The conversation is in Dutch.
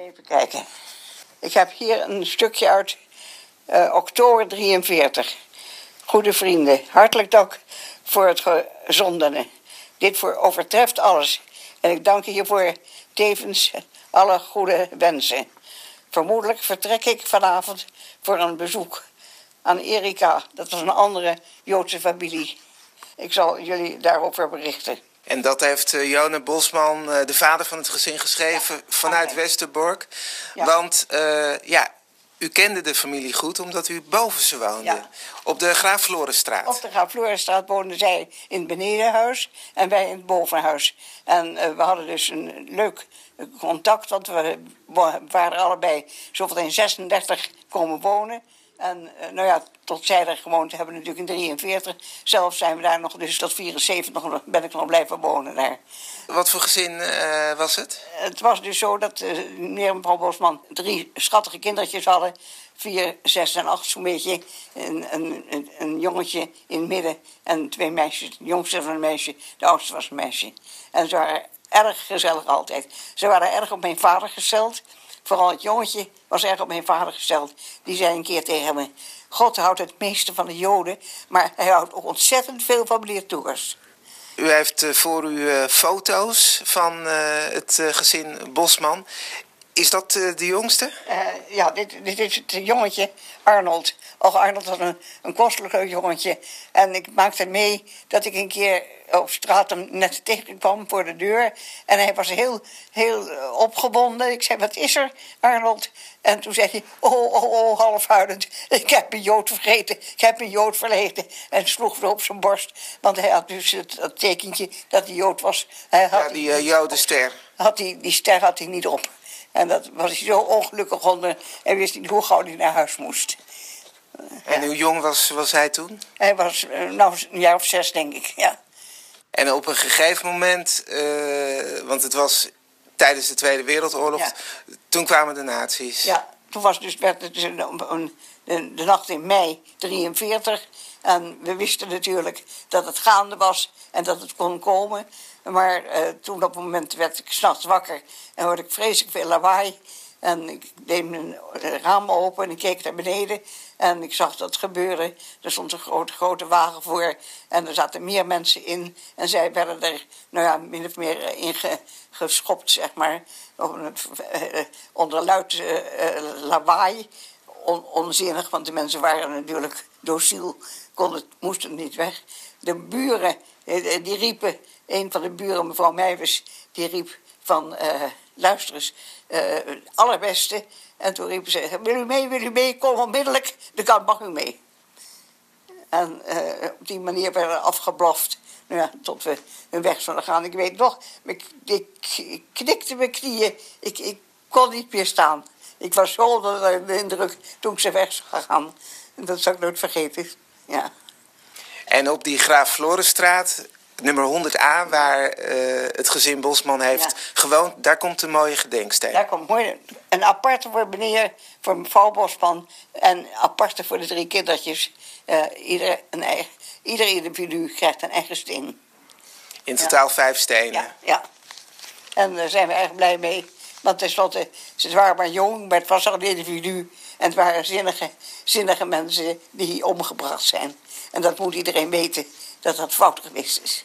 Even kijken. Ik heb hier een stukje uit uh, oktober 43. Goede vrienden, hartelijk dank voor het gezondene. Dit overtreft alles. En ik dank hiervoor tevens alle goede wensen. Vermoedelijk vertrek ik vanavond voor een bezoek aan Erika. Dat was een andere Joodse familie. Ik zal jullie daarover berichten. En dat heeft uh, Jone Bosman, uh, de vader van het gezin, geschreven ja, vanuit Westerbork. Ja. Want uh, ja, u kende de familie goed omdat u boven ze woonde. Ja. Op de Graaf Florenstraat. Op de Graaf Florenstraat woonden zij in het benedenhuis en wij in het bovenhuis. En we hadden dus een leuk contact, want we waren allebei zoveel in 36 komen wonen. En uh, nou ja, tot zij er gewoond hebben natuurlijk in 43. Zelf zijn we daar nog, dus tot 74 nog, ben ik nog blijven wonen daar. Wat voor gezin uh, was het? Het was dus zo dat uh, meneer en mevrouw Bosman drie schattige kindertjes hadden. Vier, zes en acht zo'n beetje. Een, een, een, een, jongetje in het midden en twee meisjes. De jongste was een meisje, de oudste was een meisje. En ze waren erg gezellig altijd. Ze waren erg op mijn vader gesteld. Vooral het jongetje was erg op mijn vader gesteld. Die zei een keer tegen me: God houdt het meeste van de Joden, maar hij houdt ook ontzettend veel van meneer Toers. U heeft eh, voor u uh, foto's van uh, het gezin Bosman. Is dat de jongste? ja, dit, dit, is het jongetje Arnold. Och, Arnold was een, een kostelijk jongetje. En ik maakte mee dat ik een keer op straat hem net tegenkwam voor de deur. En hij was heel, heel eh, opgewonden. Ik zei, wat is er, Arnold? En toen zei hij, oh, oh, oh, halfhuilend. Ik heb een jood vergeten. Ik heb een jood vergeten. En sloeg op zijn borst. Want hij had dus het, het tekentje dat hij jood was. Hij had ja, die uh, jodenster. Had die, die ster had hij niet op. En dat was hij zo ongelukkig onder. En wist niet hoe gauw hij naar huis moest. En hoe jong was, was hij toen? Hij was uh, nou, een jaar of zes, denk ik, ja. En op een gegeven moment, uh, want het was tijdens de Tweede Wereldoorlog, ja. toen kwamen de nazi's. Ja, toen was dus, werd het dus een, een, de, nacht in mei 43. En we wisten natuurlijk dat het gaande was en dat het kon komen. Maar uh, toen op het moment werd ik s'nachts wakker en hoorde ik vreselijk veel lawaai. En ik deed mijn raam open en ik keek naar beneden. En ik zag dat gebeuren. Er stond een grote, grote wagen voor. En er zaten meer mensen in. En zij werden er, nou ja, min of meer in geschopt, zeg maar. Eh, onder luid lawaai. On, want de mensen waren natuurlijk dociel. Konden, moesten niet weg. De buren, die riepen... Een van de buren, mevrouw Meijers, die riep van... luister eens, allerbeste en toen riepen ze, wil u mee, wil u mee, kom onmiddellijk, de kant mag u mee. En uh, op die manier werden afgebloft. Nou ja, tot we hun weg zouden gaan. Ik weet nog, ik, ik, ik knikte mijn knieën. Ik, ik kon niet meer staan. Ik was zo onder de indruk toen ik ze weg zou gaan. En dat zal ik nooit vergeten. Ja. En op die Graaf Florenstraat nummer 100a, waar uh, het gezin Bosman heeft ja. gewoond, daar komt een mooie gedenksteen. Daar komt mooi, een aparte voor meneer, voor mevrouw Bosman en aparte voor de drie kindertjes. Uh, ieder, een eigen, ieder individu krijgt een eigen steen. In totaal ja. vijf stenen? Ja, ja. En daar zijn we erg blij mee. Want tenslotte, ze waren maar jong, maar het was al een individu. En het waren zinnige, zinnige mensen die omgebracht zijn. En dat moet iedereen weten dat dat fout geweest is.